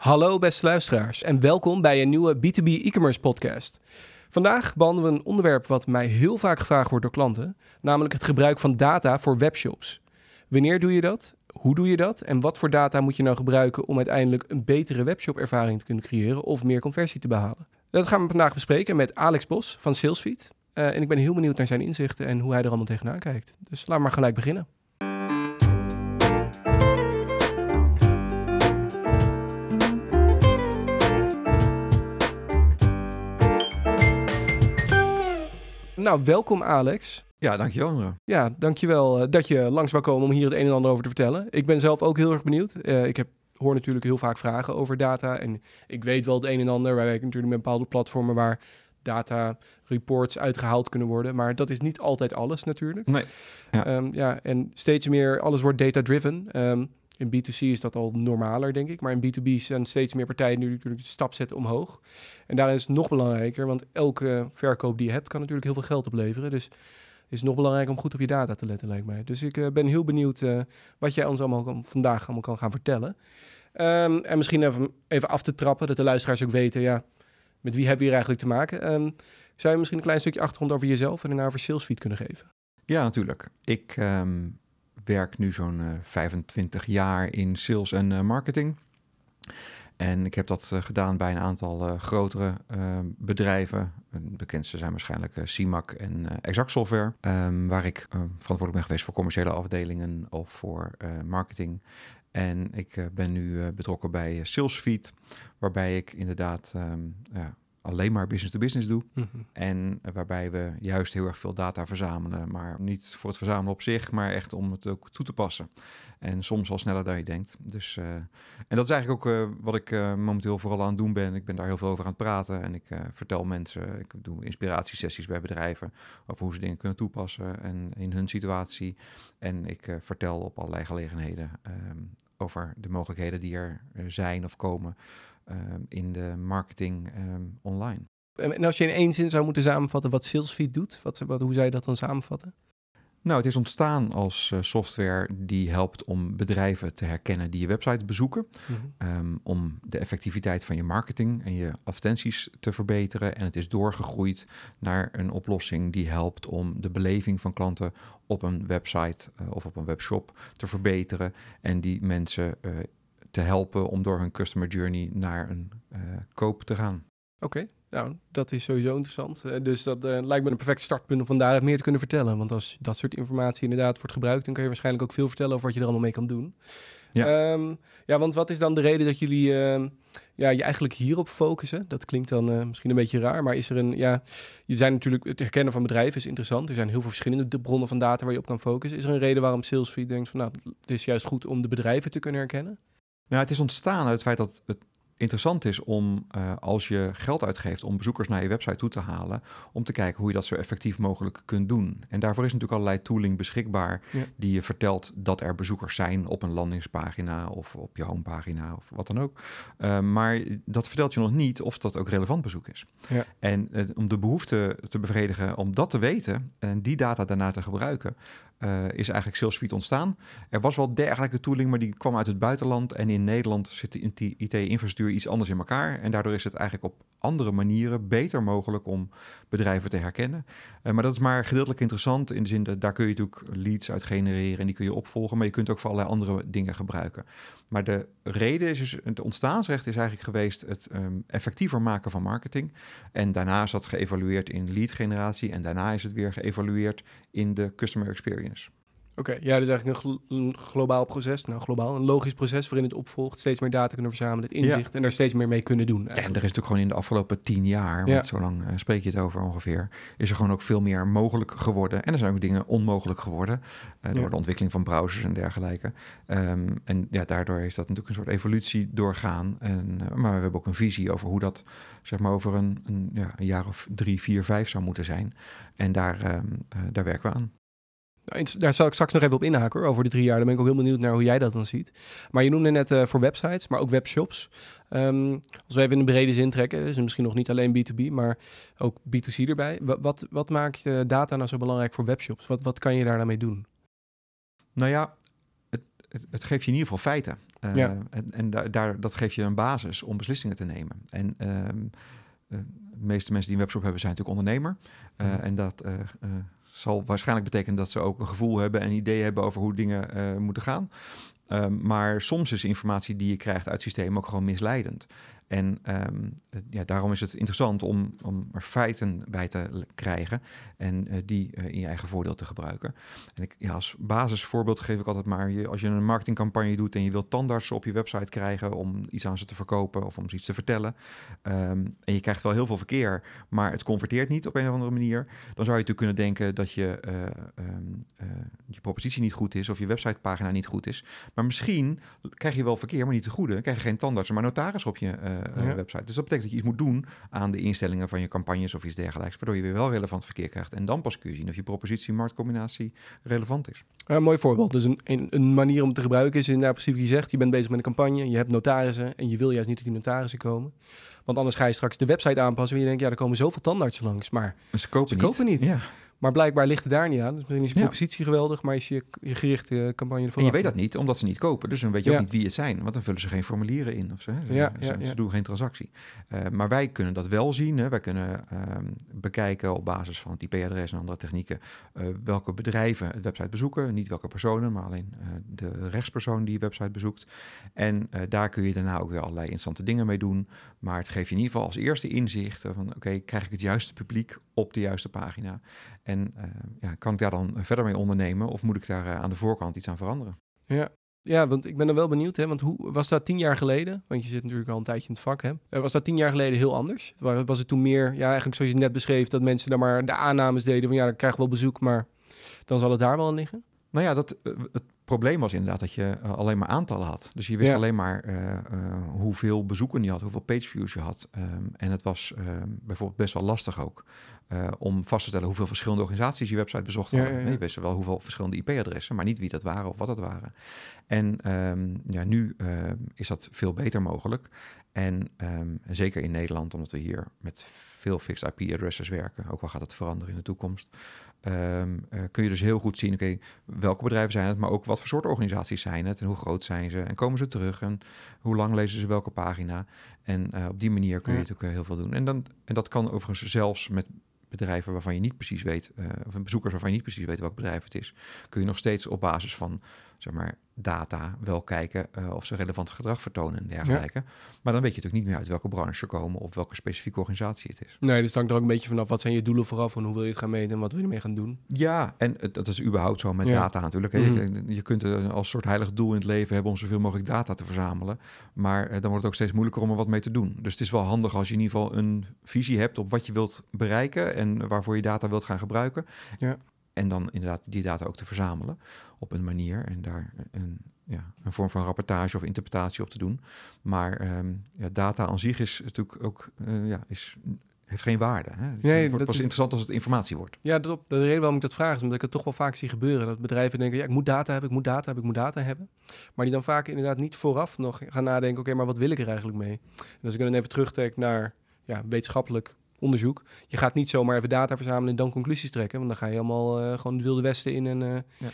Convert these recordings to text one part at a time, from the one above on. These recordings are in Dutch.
Hallo beste luisteraars en welkom bij een nieuwe B2B e-commerce podcast. Vandaag behandelen we een onderwerp wat mij heel vaak gevraagd wordt door klanten, namelijk het gebruik van data voor webshops. Wanneer doe je dat? Hoe doe je dat? En wat voor data moet je nou gebruiken om uiteindelijk een betere webshop-ervaring te kunnen creëren of meer conversie te behalen? Dat gaan we vandaag bespreken met Alex Bos van Salesfeed. Uh, en ik ben heel benieuwd naar zijn inzichten en hoe hij er allemaal tegenaan kijkt. Dus laten we maar gelijk beginnen. Nou, welkom Alex. Ja, dankjewel. Ja, dankjewel uh, dat je langs wou komen om hier het een en ander over te vertellen. Ik ben zelf ook heel erg benieuwd. Uh, ik heb, hoor natuurlijk heel vaak vragen over data en ik weet wel het een en ander. Wij werken natuurlijk met bepaalde platformen waar data reports uitgehaald kunnen worden. Maar dat is niet altijd alles natuurlijk. Nee. Ja, um, ja en steeds meer, alles wordt data-driven. Um, in B2C is dat al normaler, denk ik. Maar in B2B zijn steeds meer partijen nu natuurlijk de stap zetten omhoog. En daarin is het nog belangrijker, want elke verkoop die je hebt kan natuurlijk heel veel geld opleveren. Dus het is nog belangrijker om goed op je data te letten, lijkt mij. Dus ik uh, ben heel benieuwd uh, wat jij ons allemaal vandaag allemaal kan gaan vertellen. Um, en misschien even, even af te trappen, dat de luisteraars ook weten, ja, met wie hebben we hier eigenlijk te maken? Um, zou je misschien een klein stukje achtergrond over jezelf en daarna over Salesfeed kunnen geven? Ja, natuurlijk. Ik um, werk nu zo'n uh, 25 jaar in sales en uh, marketing. En ik heb dat uh, gedaan bij een aantal grotere bedrijven. Bekendste zijn waarschijnlijk CIMAC en Exact Software. Um, waar ik verantwoordelijk ben geweest voor commerciële afdelingen of voor marketing. En ik ben nu betrokken bij Salesfeed, waarbij ik inderdaad um, ja, alleen maar business to business doe. -hmm. En waarbij we juist heel erg veel data verzamelen. Maar niet voor het verzamelen op zich, maar echt om het ook toe te passen. En soms al sneller dan je denkt. Dus, uh, en dat is eigenlijk ook uh, wat ik uh, momenteel vooral aan het doen ben. Ik ben daar heel veel over aan het praten. En ik vertel mensen, ik doe inspiratiesessies bij bedrijven over hoe ze dingen kunnen toepassen en in hun situatie. En ik vertel op allerlei gelegenheden um, over de mogelijkheden die er zijn of komen um, in de marketing um, online. En als je in één zin zou moeten samenvatten wat Salesfeed doet, wat, wat, hoe zou je dat dan samenvatten? Nou, het is ontstaan als uh, software die helpt om bedrijven te herkennen die je website bezoeken. Mm-hmm. Um, om de effectiviteit van je marketing en je advertenties te verbeteren. En het is doorgegroeid naar een oplossing die helpt om de beleving van klanten op een website uh, of op een webshop te verbeteren. En die mensen uh, te helpen om door hun customer journey naar een uh, koop te gaan. Oké, okay. nou, dat is sowieso interessant. Uh, dus dat uh, lijkt me een perfect startpunt om van daaruit meer te kunnen vertellen. Want als dat soort informatie inderdaad wordt gebruikt, dan kan je waarschijnlijk ook veel vertellen over wat je er allemaal mee kan doen. Ja, um, ja want wat is dan de reden dat jullie uh, ja, je eigenlijk hierop focussen? Dat klinkt dan misschien een beetje raar, maar is er een, ja, je zijn natuurlijk, het herkennen van bedrijven is interessant. Er zijn heel veel verschillende bronnen van data waar je op kan focussen. Is er een reden waarom Salesfeed denkt van, nou, het is juist goed om de bedrijven te kunnen herkennen? Nou, het is ontstaan uit het feit dat het interessant is om, uh, als je geld uitgeeft om bezoekers naar je website toe te halen, om te kijken hoe je dat zo effectief mogelijk kunt doen. En daarvoor is natuurlijk allerlei tooling beschikbaar ja. die je vertelt dat er bezoekers zijn op een landingspagina of op je homepagina of wat dan ook. Uh, maar dat vertelt je nog niet of dat ook relevant bezoek is. Ja. En uh, om de behoefte te bevredigen om dat te weten en die data daarna te gebruiken, uh, is eigenlijk Salesforce ontstaan. Er was wel dergelijke tooling, maar die kwam uit het buitenland. En in Nederland zit de IT-infrastructuur iets anders in elkaar. En daardoor is het eigenlijk op andere manieren beter mogelijk om bedrijven te herkennen. Uh, maar dat is maar gedeeltelijk interessant in de zin dat daar kun je natuurlijk leads uit genereren en die kun je opvolgen. Maar je kunt ook voor allerlei andere dingen gebruiken. Maar de reden is dus, het ontstaansrecht is eigenlijk geweest het um, effectiever maken van marketing. En daarna is dat geëvalueerd in lead generatie. En daarna is het weer geëvalueerd in de customer experience. Oké, okay, ja, dus eigenlijk een, gl een, globaal proces, nou globaal, een logisch proces waarin het opvolgt, steeds meer data kunnen verzamelen, het inzicht ja. en daar steeds meer mee kunnen doen. Eigenlijk. Ja, en er is natuurlijk gewoon in de afgelopen tien jaar, ja. want zo lang uh, spreek je het over ongeveer, is er gewoon ook veel meer mogelijk geworden. En er zijn ook dingen onmogelijk geworden uh, door ja. de ontwikkeling van browsers en dergelijke. Um, en ja, daardoor is dat natuurlijk een soort evolutie doorgaan. En, uh, maar we hebben ook een visie over hoe dat zeg maar over een, een, ja, een jaar of drie, vier, vijf zou moeten zijn. En daar, um, daar werken we aan. Daar zal ik straks nog even op inhaken hoor, over de drie jaar. Dan ben ik ook heel benieuwd naar hoe jij dat dan ziet. Maar je noemde net uh, voor websites, maar ook webshops. Um, als we even in de brede zin trekken, dus misschien nog niet alleen B2B, maar ook B2C erbij. Wat, wat, wat maakt uh, data nou zo belangrijk voor webshops? Wat, wat kan je daar dan mee doen? Nou ja, het, het, het geeft je in ieder geval feiten. Uh, Ja. En, en daar, daar, dat geeft je een basis om beslissingen te nemen. En ehm, eh, de meeste mensen die een webshop hebben zijn natuurlijk ondernemer. Eh, Mhm. En dat eh, eh, zal waarschijnlijk betekenen dat ze ook een gevoel hebben en ideeën hebben over hoe dingen eh, moeten gaan. Ehm, maar soms is informatie die je krijgt uit systemen ook gewoon misleidend. En ehm, eh, ja, daarom is het interessant om, om er feiten bij te krijgen en eh, die eh, in je eigen voordeel te gebruiken. En ik, ja, als basisvoorbeeld geef ik altijd maar, je, als je een marketingcampagne doet en je wilt tandartsen op je website krijgen om iets aan ze te verkopen of om ze iets te vertellen. ehm, en je krijgt wel heel veel verkeer, maar het converteert niet op een of andere manier. Dan zou je natuurlijk kunnen denken dat je, eh, ehm, eh, je propositie niet goed is of je websitepagina niet goed is. Maar misschien krijg je wel verkeer, maar niet de goede. Dan krijg je geen tandarts, maar notaris op je Ja. website. Dus dat betekent dat je iets moet doen aan de instellingen van je campagnes of iets dergelijks. Waardoor je weer wel relevant verkeer krijgt. En dan pas kun je zien of je propositie-marktcombinatie relevant is. Een mooi voorbeeld. Dus een, een, een manier om te gebruiken is inderdaad precies wat je zegt. Je bent bezig met een campagne, je hebt notarissen en je wil juist niet dat die notarissen komen. Want anders ga je straks de website aanpassen en je denkt, ja, er komen zoveel tandartsen langs. Maar, Maar ze kopen Ze niet. kopen niet. Ja. Maar blijkbaar ligt het daar niet aan. Dus misschien is je Ja. propositie geweldig, maar is je, je gerichte campagne ervoor En je weet dat niet, omdat ze niet kopen. Dus dan weet je Ja. ook niet wie het zijn. Want dan vullen ze geen formulieren in. Of ze. Ze- Ja, ze, ja, ze ja. doen geen transactie. Eh, maar wij kunnen dat wel zien. Hè. Wij kunnen ehm, bekijken op basis van het IP-adres en andere technieken... eh, welke bedrijven het website bezoeken. Niet welke personen, maar alleen eh, de rechtspersoon die je website bezoekt. En eh, daar kun je daarna ook weer allerlei interessante dingen mee doen. Maar het geeft je in ieder geval als eerste inzicht eh, van... oké, krijg ik het juiste publiek op de juiste pagina? En eh, ja, kan ik daar dan verder mee ondernemen... of moet ik daar eh, aan de voorkant iets aan veranderen? Ja. ja, want ik ben er wel benieuwd. Hè? Want hoe was dat tien jaar geleden? Want je zit natuurlijk al een tijdje in het vak. Hè? Eh, Was dat tien jaar geleden heel anders? Wa- Was het toen meer, ja, eigenlijk zoals je net beschreef, dat mensen daar maar de aannames deden van ja, dan krijg ik wel bezoek, maar dan zal het daar wel liggen? Nou ja, dat, het probleem was inderdaad dat je eh, alleen maar aantallen had. Dus je wist Ja. alleen maar eh, eh, hoeveel bezoeken je had, hoeveel pageviews je had. Ehm, en het was ehm, bijvoorbeeld best wel lastig ook om vast te stellen hoeveel verschillende organisaties je website bezocht hadden. ja, ja. Nee, Je wist wel hoeveel verschillende IP-adressen, maar niet wie dat waren of wat dat waren. En ehm, ja, nu is dat veel beter mogelijk. En zeker in Nederland, omdat we hier met veel fixed IP-adresses werken, ook al gaat het veranderen in de toekomst, ehm, eh, kun je dus heel goed zien, oké, welke bedrijven zijn het, maar ook wat voor soort organisaties zijn het en hoe groot zijn ze en komen ze terug en hoe lang lezen ze welke pagina. En eh, op die manier kun je Ja. natuurlijk eh, heel veel doen. En, dan, en dat kan overigens zelfs met bedrijven waarvan je niet precies weet, of bezoekers waarvan je niet precies weet welk bedrijf het is, kun je nog steeds op basis van zeg maar, data wel kijken eh, of ze relevant gedrag vertonen en dergelijke. Maar dan weet je natuurlijk niet meer uit welke branche ze komen of welke specifieke organisatie het is. Nee, dus het hangt er ook een beetje vanaf. Wat zijn je doelen vooraf en hoe wil je het gaan meten en wat wil je ermee gaan doen? Ja, en dat is überhaupt zo met Ja. data natuurlijk. hè. Mhm. Je, je kunt als soort heilig doel in het leven hebben om zoveel mogelijk data te verzamelen. Maar eh, dan wordt het ook steeds moeilijker om er wat mee te doen. Dus het is wel handig als je in ieder geval een visie hebt op wat je wilt bereiken en waarvoor je data wilt gaan gebruiken. Ja. En dan inderdaad die data ook te verzamelen op een manier en daar een, ja, een vorm van rapportage of interpretatie op te doen. Maar ehm, ja, data aan zich is natuurlijk ook eh, ja, is, heeft geen waarde. Hè? Het Nee, wordt dat pas is- interessant als het informatie wordt. Ja, dat op, de reden waarom ik dat vraag is omdat ik het toch wel vaak zie gebeuren. Dat bedrijven denken, ja, ik moet data hebben, ik moet data hebben, ik moet data hebben. Maar die dan vaak inderdaad niet vooraf nog gaan nadenken, oké, maar wat wil ik er eigenlijk mee? En als ik dan even terugtrek naar ja, wetenschappelijk onderzoek. Je gaat niet zomaar even data verzamelen en dan conclusies trekken. Want dan ga je allemaal eh, gewoon het wilde westen in en... eh,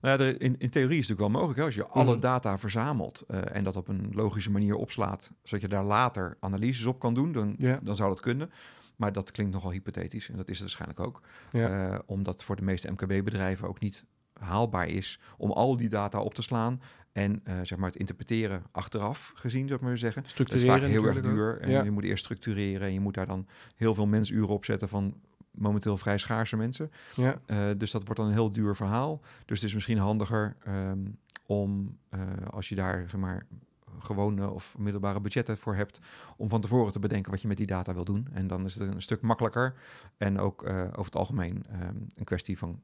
Nou ja, er- in, in theorie is het natuurlijk wel mogelijk. Hè? Als je alle Mhm. data verzamelt eh, en dat op een logische manier opslaat, zodat je daar later analyses op kan doen, dan, Ja. dan zou dat kunnen. Maar dat klinkt nogal hypothetisch en dat is het waarschijnlijk ook. Ja. Omdat voor de meeste MKB-bedrijven ook niet haalbaar is om al die data op te slaan en eh, zeg maar het interpreteren achteraf gezien, zou ik maar zeggen. Dat is vaak heel erg duur. En Ja. je moet eerst structureren en je moet daar dan heel veel mensuren op zetten van momenteel vrij schaarse mensen. Ja. Eh, dus dat wordt dan een heel duur verhaal. Dus het is misschien handiger ehm, om, eh, als je daar zeg maar, gewone of middelbare budgetten voor hebt, om van tevoren te bedenken wat je met die data wil doen. En dan is het een stuk makkelijker en ook over het algemeen ehm, een kwestie van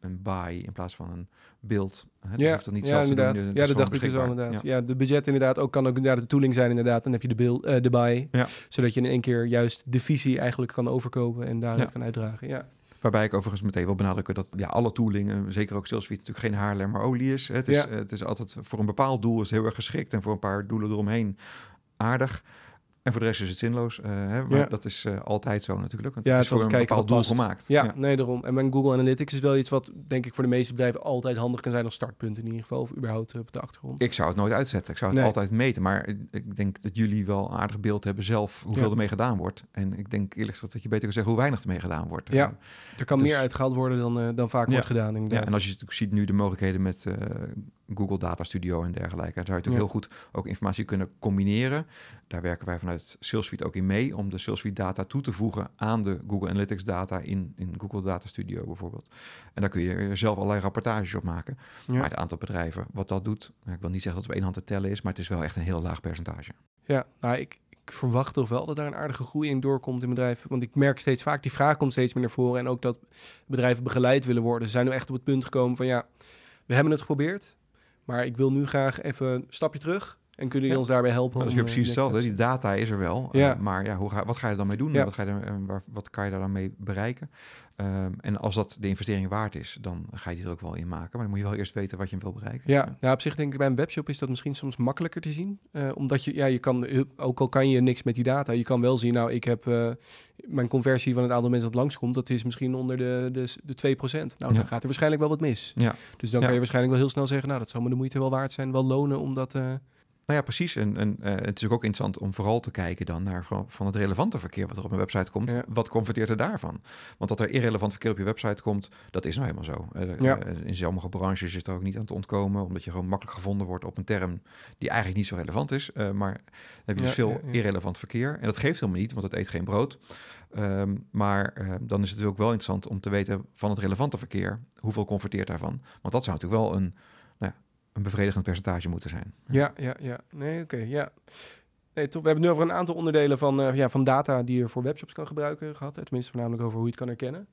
een buy in plaats van een beeld. Hè, dat Ja, hoeft dat niet ja, zelf te doen. inderdaad. het ja, dat dacht ik dus al beschikbaar. inderdaad. Ja. Ja. de budget inderdaad ook kan ook inderdaad de tooling zijn inderdaad. Dan heb je de, bil, eh, de Ja. zodat je in één keer juist de visie eigenlijk kan overkopen en daaruit kan uitdragen. Ja. Waarbij ik overigens meteen wil benadrukken dat ja, alle tooling, eh, zeker ook Salesforce, natuurlijk geen Haarlemmer olie is. Het is, eh, het is altijd voor een bepaald doel is het heel erg geschikt en voor een paar doelen eromheen aardig. En voor de rest is het zinloos. Uh, hè, maar Ja. dat is eh, altijd zo natuurlijk. Want Ja, het is voor een bepaald doel gemaakt. Ja, nee, daarom. En mijn Google Analytics is wel iets wat, denk ik, voor de meeste bedrijven altijd handig kan zijn als startpunt in ieder geval. Of überhaupt eh, op de achtergrond. Ik zou het nooit uitzetten. Ik zou het Nee. altijd meten. Maar ik- denk dat jullie wel een aardig beeld hebben zelf hoeveel Ja. ermee gedaan wordt. En ik denk eerlijk gezegd dat je beter kan zeggen hoe weinig ermee gedaan wordt. Ja, Eh, Er kan Dus- meer uitgehaald worden dan, eh, dan vaak wordt gedaan, inderdaad. Ja, en als je natuurlijk ziet nu de mogelijkheden met eh, Google Data Studio en dergelijke, dan zou je natuurlijk heel goed ook informatie kunnen combineren. Daar werken wij vanuit Sales Suite ook in mee om de Sales Suite data toe te voegen aan de Google Analytics data in, in Google Data Studio bijvoorbeeld. En daar kun je zelf allerlei rapportages op maken. Ja. Maar het aantal bedrijven wat dat doet, nou, ik wil niet zeggen dat het op één hand te tellen is, maar het is wel echt een heel laag percentage. Ja, nou, ik, ik verwacht toch wel dat daar een aardige groei in doorkomt in bedrijven. Want ik merk steeds vaak, die vraag komt steeds meer naar voren. En ook dat bedrijven begeleid willen worden. Ze zijn nu echt op het punt gekomen van ja, we hebben het geprobeerd. Maar ik wil nu graag even een stapje terug. En kunnen jullie Ja. ons daarbij helpen? Maar dat is om, weer eh, precies hetzelfde. Die data is er wel. Ja. eh, maar ja, hoe ga, wat ga je er dan mee doen? Ja. Wat, ga je er, en waar, wat kan je daar dan mee bereiken? Ehm, en als dat de investering waard is, dan ga je die er ook wel in maken. Maar dan moet je wel eerst weten wat je wil bereiken. Ja, nou op zich denk ik bij een webshop is dat misschien soms makkelijker te zien. Eh, omdat je, ja, je kan, ook al kan je niks met die data, je kan wel zien, nou, ik heb eh, mijn conversie van het aantal mensen dat langskomt, dat is misschien onder de, de, de 2%. Nou, dan Ja. gaat er waarschijnlijk wel wat mis. Ja. Dus dan Ja. kan je waarschijnlijk wel heel snel zeggen, nou, dat zal me de moeite wel waard zijn, wel lonen, omdat... eh, Nou ja, precies. En, en eh, het is ook interessant om vooral te kijken dan naar van- het relevante verkeer wat er op een website komt. Ja. Wat converteert er daarvan? Want dat er irrelevant verkeer op je website komt, dat is nou helemaal zo. Eh, Ja. eh, in sommige branches is er ook niet aan te ontkomen, omdat je gewoon makkelijk gevonden wordt op een term die eigenlijk niet zo relevant is. Maar dan heb je dus Ja, veel irrelevant verkeer. En dat geeft helemaal niet, want het eet geen brood. Ehm, maar dan is het ook wel interessant om te weten van het relevante verkeer, hoeveel converteert daarvan? Want dat zou natuurlijk wel een, een bevredigend percentage moeten zijn. Ja, ja, ja. Nee, oké, ja. Nee, toch, we hebben het nu over een aantal onderdelen van, eh, ja, van data die je voor webshops kan gebruiken gehad. Hè? Tenminste, voornamelijk over hoe je het kan herkennen.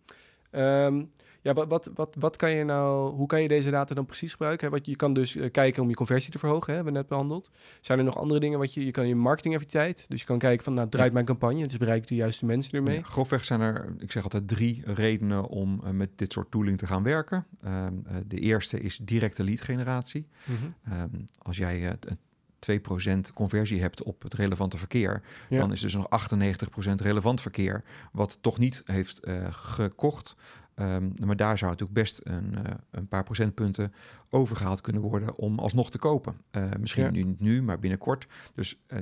Ehm, ja, wat, wat, wat, wat kan je nou, hoe kan je deze data dan precies gebruiken? Hè? Wat, je kan dus eh, kijken om je conversie te verhogen, hè? hebben we net behandeld. Zijn er nog andere dingen wat je, je kan je marketingeffectiviteit, dus je kan kijken van, nou, draait mijn campagne, dus bereik ik de juiste mensen ermee? Ja, grofweg zijn er, ik zeg altijd, drie redenen om eh, met dit soort tooling te gaan werken. Ehm, eh, de eerste is directe lead generatie. Mhm. Ehm, als jij een 2% conversie hebt op het relevante verkeer, Ja. dan is dus nog 98% relevant verkeer, wat toch niet heeft gekocht. Ehm, maar daar zou natuurlijk best een, eh, een paar procentpunten overgehaald kunnen worden om alsnog te kopen. Eh, misschien Ja. nu niet nu, maar binnenkort. Dus eh,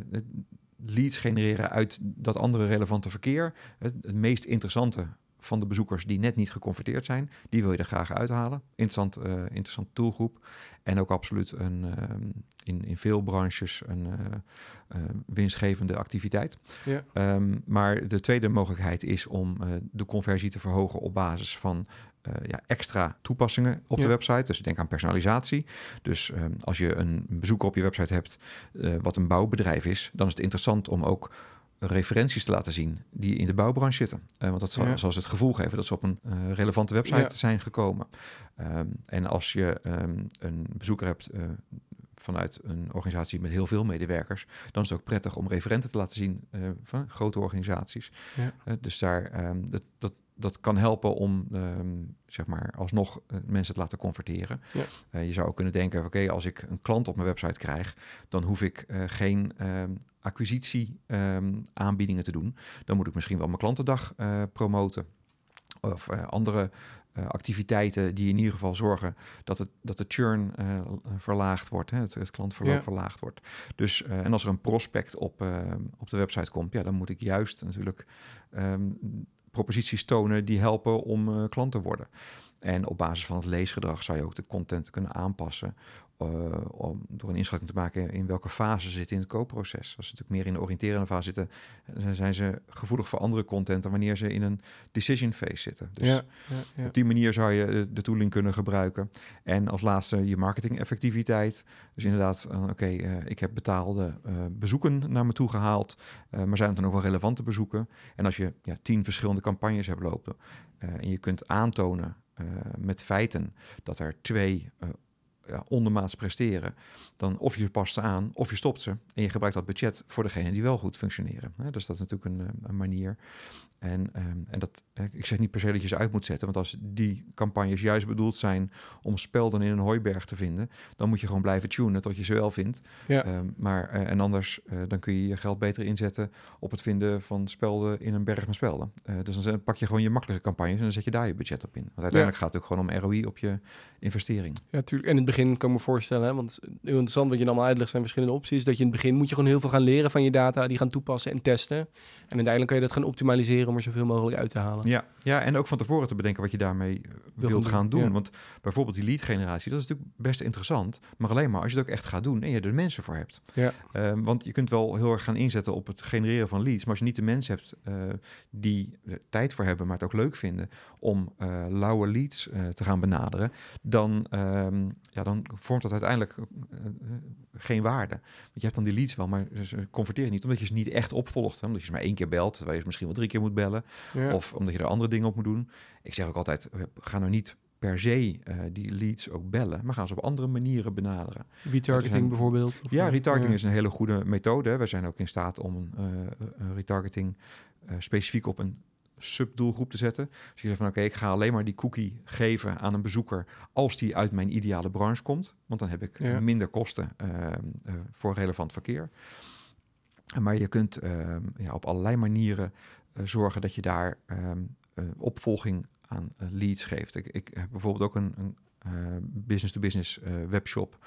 leads genereren uit dat andere relevante verkeer. Het, het meest interessante van de bezoekers die net niet geconverteerd zijn, die wil je er graag uithalen. Interessant, eh interessant doelgroep. En ook absoluut een, ehm, in, in veel branches een eh, eh, winstgevende activiteit. Ja. Ehm, maar de tweede mogelijkheid is om eh, de conversie te verhogen op basis van eh, ja, extra toepassingen op Ja. de website. Dus denk aan personalisatie. Dus ehm, als je een bezoeker op je website hebt eh, wat een bouwbedrijf is, dan is het interessant om ook referenties te laten zien die in de bouwbranche zitten. Eh, want dat zal, Ja. zal ze het gevoel geven dat ze op een eh, relevante website Ja. zijn gekomen. Ehm, en als je ehm, een bezoeker hebt eh, vanuit een organisatie met heel veel medewerkers, dan is het ook prettig om referenten te laten zien van grote organisaties. Ja. Dus daar, ehm, dat, dat, dat kan helpen om zeg maar alsnog mensen te laten converteren. Ja. Je zou ook kunnen denken, oké, als ik een klant op mijn website krijg, dan hoef ik geen acquisitie ehm, aanbiedingen te doen. Dan moet ik misschien wel mijn klantendag eh, promoten. Of eh, andere eh, activiteiten die in ieder geval zorgen dat, het, dat de churn verlaagd wordt, hè, het, het klantverloop Ja. verlaagd wordt. Dus, en als er een prospect op, op de website komt, ja, dan moet ik juist natuurlijk ehm, proposities tonen die helpen om klant te worden. En op basis van het leesgedrag zou je ook de content kunnen aanpassen. Eh, om, door een inschatting te maken in welke fase ze zitten in het koopproces. Als ze natuurlijk meer in de oriënterende fase zitten, dan zijn ze gevoelig voor andere content dan wanneer ze in een decision phase zitten. Dus ja, ja, ja. op die manier zou je eh, de tooling kunnen gebruiken. En als laatste je marketing effectiviteit. Dus inderdaad, eh, oké, ik heb betaalde bezoeken naar me toe gehaald. eh, maar zijn het dan ook wel relevante bezoeken? En als je ja, tien verschillende campagnes hebt lopen en je kunt aantonen met feiten dat er twee ja, ondermaats presteren, dan of je past ze aan of je stopt ze en je gebruikt dat budget voor degene die wel goed functioneren. Hè? Dus dat is natuurlijk een, een manier. En, ehm, en dat, ik zeg niet per se dat je ze uit moet zetten, want als die campagnes juist bedoeld zijn om spelden in een hooiberg te vinden, dan moet je gewoon blijven tunen tot je ze wel vindt. Ja. Ehm, maar, uh, en anders, uh, dan kun je je geld beter inzetten op het vinden van spelden in een berg met spelden. Uh, dus dan pak je gewoon je makkelijke campagnes en dan zet je daar je budget op in. Want uiteindelijk gaat het ook gewoon om ROI op je investering. Ja, natuurlijk. En in het begin kan ik me voorstellen, hè, want heel interessant wat je allemaal uitlegt zijn verschillende opties, dat je in het begin moet je gewoon heel veel gaan leren van je data, die gaan toepassen en testen. En uiteindelijk kan je dat gaan optimaliseren om er zoveel mogelijk uit te halen. Ja, ja en ook van tevoren te bedenken wat je daarmee wilt gaan doen. Want bijvoorbeeld die lead generatie, dat is natuurlijk best interessant. Maar alleen maar als je het ook echt gaat doen en je er mensen voor hebt. Ja. Um, want je kunt wel heel erg gaan inzetten op het genereren van leads. Maar als je niet de mensen hebt uh, die er tijd voor hebben, maar het ook leuk vinden om uh, lauwe leads uh, te gaan benaderen, dan, um, ja, dan vormt dat uiteindelijk geen waarde. Want je hebt dan die leads wel, maar ze converteren niet omdat je ze niet echt opvolgt. Hè? Omdat je ze maar één keer belt, terwijl je ze misschien wel drie keer moet bellen. Of omdat je er andere dingen op moet doen. Ik zeg ook altijd, ga nou niet per se uh, die leads ook bellen, maar gaan ze op andere manieren benaderen. Retargeting bijvoorbeeld? ja, retargeting is een hele goede methode. We zijn ook in staat om een, uh, retargeting uh, specifiek op een subdoelgroep te zetten. Dus je zegt van oké, okay, ik ga alleen maar die cookie geven aan een bezoeker als die uit mijn ideale branche komt. Want dan heb ik ja. minder kosten voor relevant verkeer. Maar je kunt ja, op allerlei manieren zorgen dat je daar um, opvolging aan leads geeft. Ik, ik heb bijvoorbeeld ook een, business-to-business -business, webshop.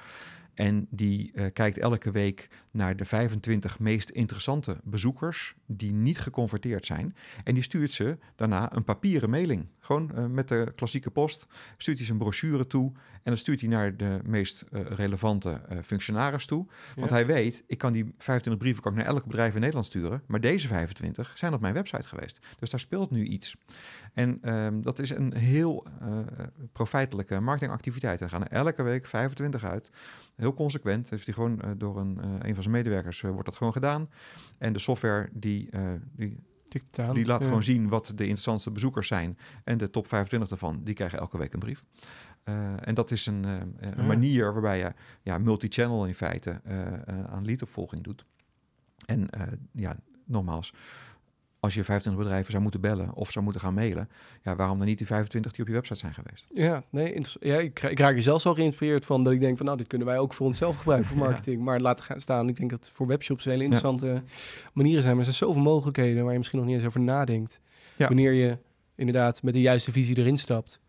En die uh, kijkt elke week naar de 25 meest interessante bezoekers die niet geconverteerd zijn. En die stuurt ze daarna een papieren mailing. Gewoon uh, met de klassieke post. Stuurt hij zijn brochure toe. En dan stuurt hij naar de meest uh, relevante functionaris toe. Want ja. hij weet, ik kan die 25 brieven kan ik naar elk bedrijf in Nederland sturen. Maar deze 25 zijn op mijn website geweest. Dus daar speelt nu iets. En um, dat is een heel profijtelijke marketingactiviteit. Er gaan er elke week 25 uit heel consequent. Heeft hij gewoon uh, door een, uh, een van zijn medewerkers uh, wordt dat gewoon gedaan. En de software die, die, die laat ja. gewoon zien wat de interessantste bezoekers zijn. En de top 25 daarvan, die krijgen elke week een brief. en dat is een, een ja. manier waarbij je ja, multi-channel in feite aan leadopvolging doet. En ja, nogmaals, als je 25 bedrijven zou moeten bellen of zou moeten gaan mailen, ja, waarom dan niet die 25 die op je website zijn geweest? Ja, nee, ja, ik, ik raak er zelfs zo geïnspireerd van dat ik denk van nou, dit kunnen wij ook voor onszelf gebruiken voor marketing. ja. Maar laten gaan staan, ik denk dat voor webshops hele interessante ja. manieren zijn. Maar er zijn zoveel mogelijkheden waar je misschien nog niet eens over nadenkt. Wanneer je inderdaad met de juiste visie erin stapt.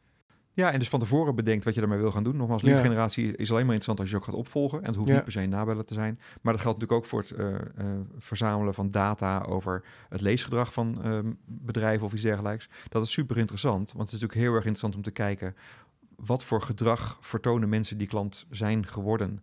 Ja, en dus van tevoren bedenkt wat je daarmee wil gaan doen. Nogmaals, lead generatie is alleen maar interessant als je ook gaat opvolgen. En het hoeft ja. niet per se een nabellen te zijn. Maar dat geldt natuurlijk ook voor het uh, uh, verzamelen van data over het leesgedrag van uh, bedrijven of iets dergelijks. Dat is super interessant, want het is natuurlijk heel erg interessant om te kijken wat voor gedrag vertonen mensen die klant zijn geworden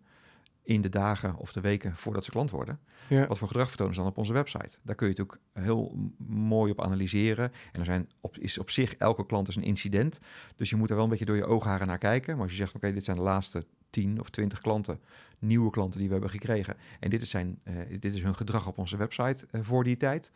in de dagen of de weken voordat ze klant worden. Ja. Wat voor gedrag vertonen ze dan op onze website? Daar kun je natuurlijk heel mooi op analyseren. En er zijn op, is op zich elke klant is een incident. Dus je moet er wel een beetje door je oogharen naar kijken. Maar als je zegt, oké, okay, dit zijn de laatste 10 of 20 klanten, nieuwe klanten die we hebben gekregen. En dit is, zijn, uh, dit is hun gedrag op onze website uh, voor die tijd.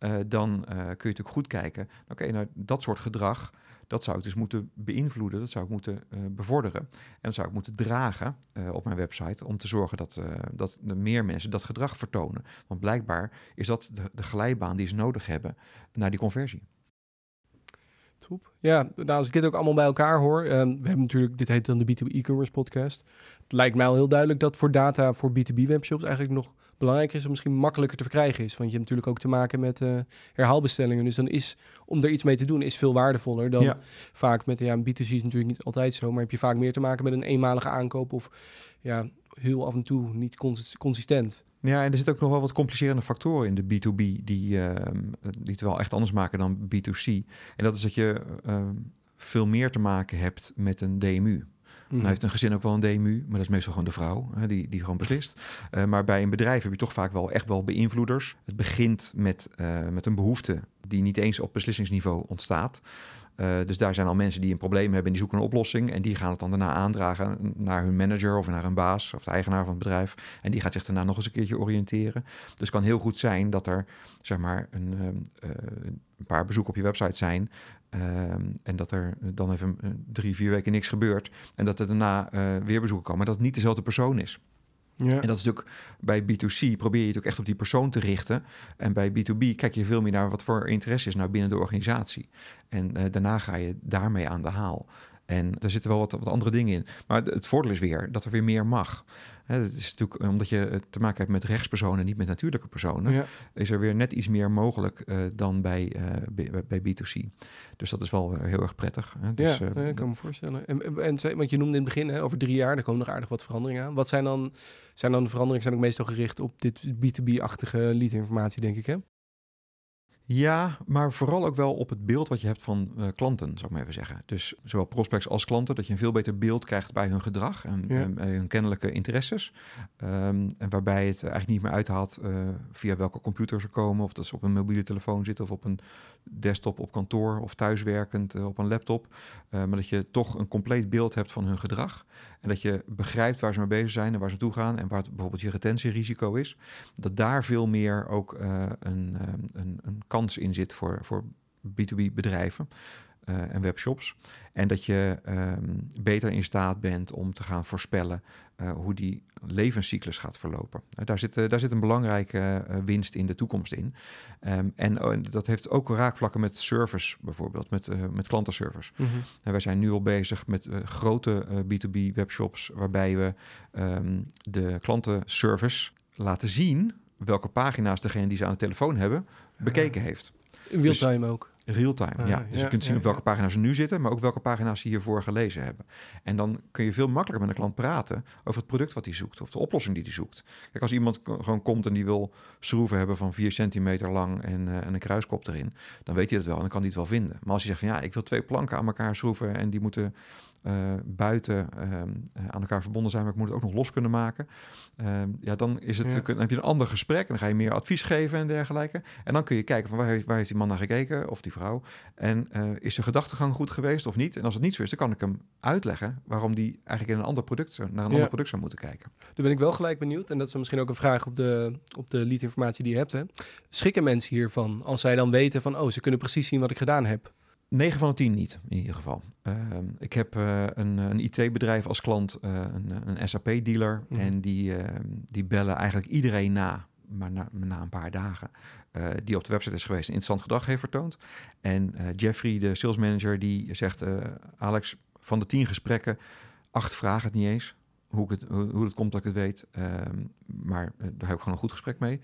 Uh, dan kun je natuurlijk goed kijken. Oké, okay, nou dat soort gedrag dat zou ik dus moeten beïnvloeden, dat zou ik moeten uh, bevorderen. En dat zou ik moeten dragen uh, op mijn website om te zorgen dat, uh, dat meer mensen dat gedrag vertonen. Want blijkbaar is dat de, de glijbaan die ze nodig hebben naar die conversie. Top. Ja, nou, als ik dit ook allemaal bij elkaar hoor. Um, we hebben natuurlijk, dit heet dan de B2B e-commerce podcast. Het lijkt mij al heel duidelijk dat voor data voor B2B webshops eigenlijk nog belangrijker is en misschien makkelijker te verkrijgen is. Want je hebt natuurlijk ook te maken met uh, herhaalbestellingen. Dus dan is, om er iets mee te doen, is veel waardevoller dan ja. vaak met, ja, B2C is natuurlijk niet altijd zo, maar heb je vaak meer te maken met een eenmalige aankoop of ja, heel af en toe niet consistent. Ja, en er zitten ook nog wel wat complicerende factoren in de B2B die, uh, die het wel echt anders maken dan B2C. En dat is dat je uh, veel meer te maken hebt met een DMU. Mm. Nou heeft een gezin ook wel een DMU, maar dat is meestal gewoon de vrouw hè, die, die gewoon beslist. Uh, maar bij een bedrijf heb je toch vaak wel echt wel beïnvloeders. Het begint met, uh, met een behoefte die niet eens op beslissingsniveau ontstaat. Uh, dus daar zijn al mensen die een probleem hebben en die zoeken een oplossing. En die gaan het dan daarna aandragen naar hun manager of naar hun baas of de eigenaar van het bedrijf. En die gaat zich daarna nog eens een keertje oriënteren. Dus het kan heel goed zijn dat er zeg maar een, uh, een paar bezoeken op je website zijn. Ehm, en dat er dan even drie, vier weken niks gebeurt. En dat er daarna weer bezoeken komen. Maar dat het niet dezelfde persoon is. Ja. En dat is natuurlijk bij B2C probeer je het ook echt op die persoon te richten. En bij B2B kijk je veel meer naar wat voor interesse is nou binnen de organisatie. En uh, daarna ga je daarmee aan de haal. En daar zitten wel wat, wat andere dingen in. Maar het voordeel is weer dat er weer meer mag. Het is natuurlijk omdat je te maken hebt met rechtspersonen, niet met natuurlijke personen, is er weer net iets meer mogelijk uh, dan bij, uh, bij, B2C. Dus dat is wel heel erg prettig. Hè? Dus, ja, uh, ik kan me voorstellen. En, en, want je noemde in het begin, hè, over drie jaar, er komen nog aardig wat veranderingen aan. Wat zijn dan, zijn dan de veranderingen zijn ook meestal gericht op dit B2B-achtige lead-informatie, denk ik, hè? Ja, maar vooral ook wel op het beeld wat je hebt van uh, klanten, zou ik maar even zeggen. Dus zowel prospects als klanten, dat je een veel beter beeld krijgt bij hun gedrag en, hun kennelijke interesses. Um, en waarbij het eigenlijk niet meer uithaalt uh, via welke computer ze komen, of dat ze op een mobiele telefoon zitten of op een desktop op kantoor of thuiswerkend uh, op een laptop. maar dat je toch een compleet beeld hebt van hun gedrag. En dat je begrijpt waar ze mee bezig zijn en waar ze toe gaan en waar bijvoorbeeld je retentierisico is. Dat daar veel meer ook een, een, een kans in zit voor, voor B2B bedrijven. Uh, en webshops. En dat je um, beter in staat bent om te gaan voorspellen uh, hoe die levenscyclus gaat verlopen. Uh, daar, zit, daar zit een belangrijke winst in de toekomst in. Um, en oh, dat heeft ook raakvlakken met service bijvoorbeeld, met, met klantenservice. Mm -hmm. En wij zijn nu al bezig met grote B2B webshops waarbij we um, de klantenservice laten zien welke pagina's degene die ze aan de telefoon hebben bekeken heeft. In real-time dus, ook. Real-time, ah, ja. Dus je kunt zien op welke pagina's ze nu zitten, maar ook welke pagina's ze hiervoor gelezen hebben. En dan kun je veel makkelijker met een klant praten over het product wat hij zoekt of de oplossing die hij zoekt. Kijk, als iemand gewoon komt en die wil schroeven hebben van 4 centimeter lang en, uh, en een kruiskop erin, dan weet hij dat wel en dan kan hij het wel vinden. Maar als je zegt van ja, ik wil twee planken aan elkaar schroeven en die moeten uh, buiten uh, aan elkaar verbonden zijn, maar ik moet het ook nog los kunnen maken. Uh, ja, dan, is het, ja. dan heb je een ander gesprek en dan ga je meer advies geven en dergelijke. En dan kun je kijken van waar heeft, waar heeft die man naar gekeken of die vrouw. En is de gedachtegang goed geweest of niet? En als het niet zo is, dan kan ik hem uitleggen waarom die eigenlijk in een ander product, naar een ja. ander product zou moeten kijken. Daar ben ik wel gelijk benieuwd. En dat is misschien ook een vraag op de, op de lead-informatie die je hebt. Hè. Schikken mensen hiervan als zij dan weten van, oh, ze kunnen precies zien wat ik gedaan heb? 9 van de 10 niet, in ieder geval. Uh, ik heb uh, een, een IT-bedrijf als klant, uh, een, een SAP-dealer. Mm. En die, ehm, die bellen eigenlijk iedereen na, maar na, na een paar dagen, die op de website is geweest en interessant gedrag heeft vertoond. En Jeffrey, de sales manager, die zegt, Alex, van de 10 gesprekken, acht vragen het niet eens. Hoe, ik het, hoe, hoe het komt dat ik het weet. Ehm, maar daar heb ik gewoon een goed gesprek mee.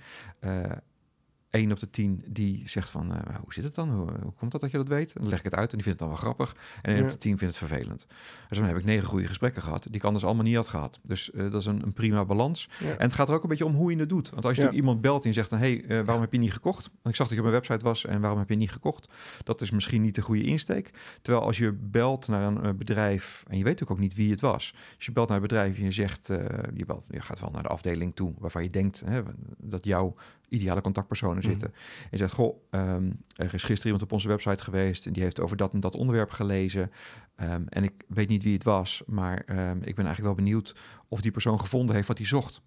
1 op de 10 die zegt van, uh, hoe zit het dan? Hoe, hoe, komt dat dat je dat weet? dan leg ik het uit en die vindt het dan wel grappig. En 1 ja. op de 10 vindt het vervelend. Dus dan heb ik negen goede gesprekken gehad, die ik anders allemaal niet had gehad. Dus uh, dat is een, een prima balans. Ja. En het gaat er ook een beetje om hoe je het doet. Want als je ja. iemand belt en zegt, dan, hey, uh, waarom heb je niet gekocht? Want ik zag dat je op mijn website was en waarom heb je niet gekocht? Dat is misschien niet de goede insteek. Terwijl als je belt naar een bedrijf, en je weet natuurlijk ook niet wie het was. Als je belt naar een bedrijf en je zegt, je, belt, je gaat wel naar de afdeling toe waarvan je denkt hè, dat jouw ideale contactpersonen mm. zitten. En je zegt, goh, um, er is gisteren iemand op onze website geweest... en die heeft over dat en dat onderwerp gelezen. Um, en ik weet niet wie het was, maar um, ik ben eigenlijk wel benieuwd... of die persoon gevonden heeft wat hij zocht.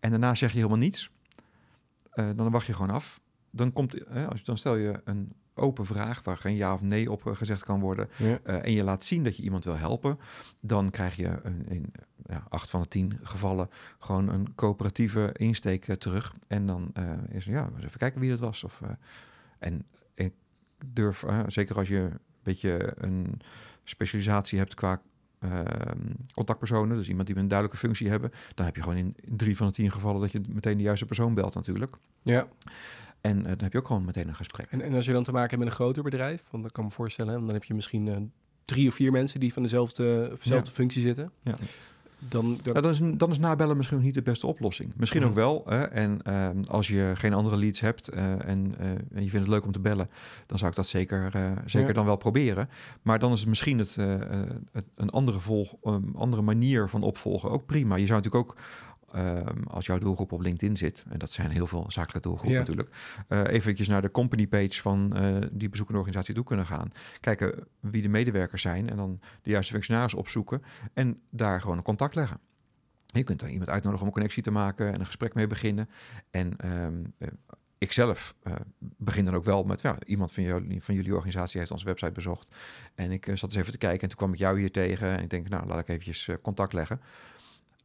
En daarna zeg je helemaal niets. Uh, dan wacht je gewoon af. Dan, komt, uh, als, dan stel je een open vraag waar geen ja of nee op gezegd kan worden. Ja. Uh, en je laat zien dat je iemand wil helpen. Dan krijg je een, een ja, acht van de tien gevallen gewoon een coöperatieve insteek uh, terug. En dan is ja, even kijken wie dat was. Of, en ik durf, zeker als je een beetje een specialisatie hebt qua ehm, contactpersonen, dus iemand die een duidelijke functie hebben, dan heb je gewoon in drie van de tien gevallen dat je meteen de juiste persoon belt natuurlijk. Ja. En dan heb je ook gewoon meteen een gesprek. En, en als je dan te maken hebt met een groter bedrijf, want dan kan me voorstellen, dan heb je misschien drie of vier mensen die van dezelfde, dezelfde ja. functie zitten. Ja. Dan, dan... Ja, dan, is, dan is nabellen misschien niet de beste oplossing. Misschien ook wel. Hè? En uh, als je geen andere leads hebt uh, en, uh, en, je vindt het leuk om te bellen, dan zou ik dat zeker, zeker ja. dan wel proberen. Maar dan is het misschien het, het een andere, volg, um, andere manier van opvolgen ook prima. Je zou natuurlijk ook ehm, als jouw doelgroep op LinkedIn zit, en dat zijn heel veel zakelijke doelgroepen Ja. natuurlijk, eh eventjes naar de company page van eh, die bezoekende organisatie toe kunnen gaan. Kijken wie de medewerkers zijn en dan de juiste functionaris opzoeken en daar gewoon een contact leggen. Je kunt daar iemand uitnodigen om een connectie te maken en een gesprek mee beginnen. En eh, ik zelf begin dan ook wel met ja, iemand van jullie, van jullie organisatie heeft onze website bezocht. En ik zat eens even te kijken en toen kwam ik jou hier tegen. En ik denk, nou, laat ik eventjes contact leggen.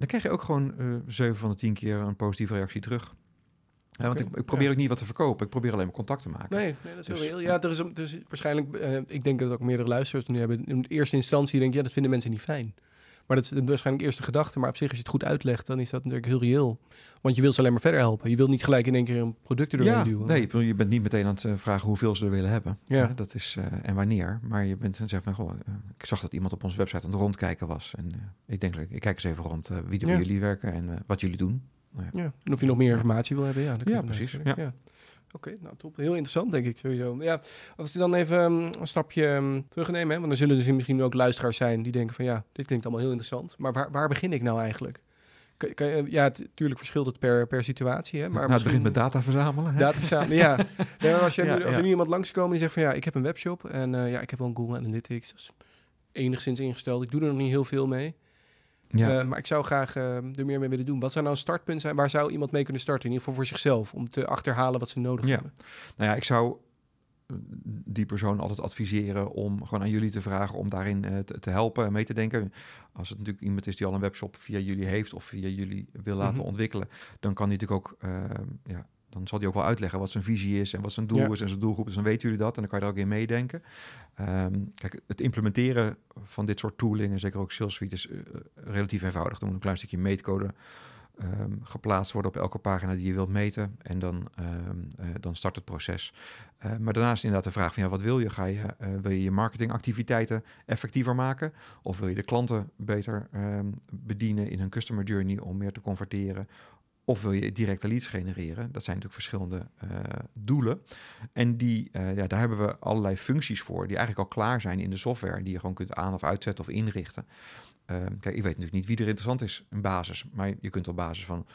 Dan krijg je ook gewoon eh 7 van de 10 keer een positieve reactie terug. Ja, want ik, ik probeer ja. ook niet wat te verkopen. Ik probeer alleen maar contact te maken. Nee, nee, dat is heel Dus, reëel. Ja, er is, is waarschijnlijk, eh, ik denk dat ook meerdere luisteraars nu hebben. In eerste instantie denk je, ja, dat vinden mensen niet fijn. Maar dat is waarschijnlijk eerste gedachte. Maar op zich, als je het goed uitlegt, dan is dat natuurlijk heel reëel. Want je wil ze alleen maar verder helpen. Je wilt niet gelijk in één keer een product er doorheen Ja, duwen. nee, je bent niet meteen aan het eh, vragen hoeveel ze er willen hebben. Ja. Dat is, eh, en wanneer. Maar je bent en zegt van, goh, eh, ik zag dat iemand op onze website aan het rondkijken was. En ik denk, ik kijk eens even rond wie er Ja. bij jullie werken en wat jullie doen. Nou ja. Ja, en of je nog meer informatie wil hebben, ja. dat Ja, precies, ja. Oké, nou top. Heel interessant, denk ik sowieso. Ja, als we dan even ehm, een stapje ehm, terugnemen, hè, want dan zullen er misschien ook luisteraars zijn die denken van ja, dit klinkt allemaal heel interessant. Maar waar, waar begin ik nou eigenlijk? Kan, kan je- ja, natuurlijk verschilt het per, per situatie, hè, maar nou, het begint met data verzamelen. hè? Data verzamelen, ja. als, je Ja, nu, als er nu iemand langskomt die zegt van ja, ik heb een webshop en eh, ja, ik heb wel een Google Analytics. Dat is enigszins ingesteld. Ik doe er nog niet heel veel mee. Ja. Eh, maar ik zou graag eh, er meer mee willen doen. Wat zou nou een startpunt zijn? Waar zou iemand mee kunnen starten? In ieder geval voor zichzelf. Om te achterhalen wat ze nodig Ja. hebben. Nou ja, ik zou eh, die persoon altijd adviseren om gewoon aan jullie te vragen om daarin te, te helpen en mee te denken. Als het natuurlijk iemand is die al een webshop via jullie heeft of via jullie wil laten Mhm. ontwikkelen, dan kan hij natuurlijk ook, ja, dan zal hij ook wel uitleggen wat zijn visie is en wat zijn doel Ja. is en zijn doelgroep. Dus dan weten jullie dat en dan kan je er ook in meedenken. Ehm, kijk, het implementeren van dit soort tooling en zeker ook Sales Suite is eh, relatief eenvoudig. Er moet een klein stukje meetcode ehm, geplaatst worden op elke pagina die je wilt meten. En dan, ehm, eh, dan start het proces. Eh, maar daarnaast inderdaad de vraag van ja, wat wil je? Ga je wil je je marketingactiviteiten effectiever maken? Of wil je de klanten beter bedienen in hun customer journey om meer te converteren? Of wil je directe leads genereren? Dat zijn natuurlijk verschillende eh, doelen. En die, eh, ja, daar hebben we allerlei functies voor, die eigenlijk al klaar zijn in de software, die je gewoon kunt aan- of uitzetten of inrichten. Ehm, kijk, ik weet natuurlijk niet wie er interessant is in basis, maar je kunt op basis van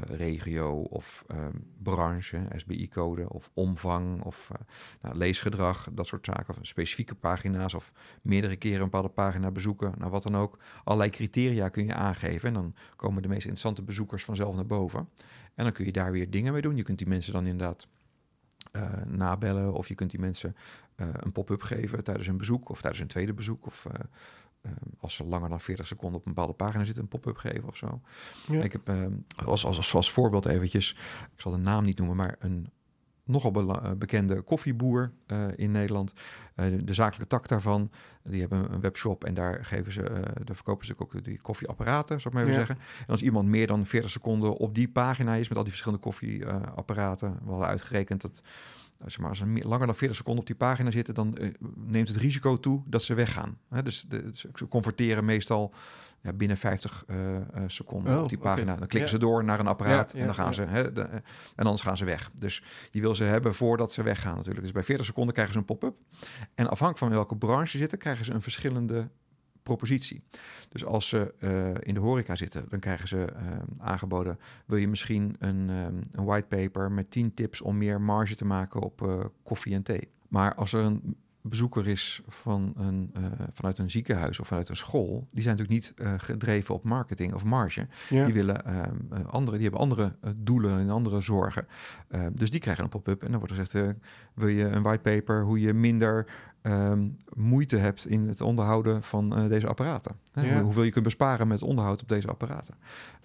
regio of ehm, branche, SBI-code of omvang of eh, nou, leesgedrag, dat soort zaken, of specifieke pagina's of meerdere keren een bepaalde pagina bezoeken, nou wat dan ook. Allerlei criteria kun je aangeven en dan komen de meest interessante bezoekers vanzelf naar boven. En dan kun je daar weer dingen mee doen. Je kunt die mensen dan inderdaad eh, nabellen of je kunt die mensen eh, een pop-up geven tijdens een bezoek of tijdens een tweede bezoek of eh, eh, als ze langer dan 40 seconden op een bepaalde pagina zitten, een pop-up geven of zo. Ja. Ik heb eh, als, als, als, voorbeeld eventjes, ik zal de naam niet noemen, maar een nogal eh, bekende koffieboer eh, in Nederland. Eh, de, de zakelijke tak daarvan, die hebben een webshop en daar geven ze, eh daar verkopen ze ook die koffieapparaten, zou ik maar even Ja. zeggen. En als iemand meer dan 40 seconden op die pagina is met al die verschillende koffieapparaten, we hadden uitgerekend dat eh, zeg maar, als ze langer dan 40 seconden op die pagina zitten, dan eh, neemt het risico toe dat ze weggaan. Hè, dus de, ze converteren meestal ja, binnen 50 eh, eh, seconden Oh, op die pagina. Dan klikken Ja. ze door naar een apparaat Ja, en dan gaan ze. Hè, de, en anders gaan ze weg. Dus je wil ze hebben voordat ze weggaan natuurlijk. Dus bij 40 seconden krijgen ze een pop-up. En afhankelijk van welke branche ze zitten, krijgen ze een verschillende propositie. Dus als ze eh, in de horeca zitten, dan krijgen ze eh, aangeboden... wil je misschien een, eh, een whitepaper met 10 tips om meer marge te maken op koffie en thee. Maar als er een bezoeker is van een, vanuit een ziekenhuis of vanuit een school... die zijn natuurlijk niet gedreven op marketing of marge. Ja. Die, willen, andere, die hebben andere doelen en andere zorgen. Dus die krijgen een pop-up en dan wordt er gezegd... wil je een whitepaper hoe je minder ehm, moeite hebt in het onderhouden van eh, deze apparaten? Hè? Ja. Hoe- Hoeveel je kunt besparen met onderhoud op deze apparaten?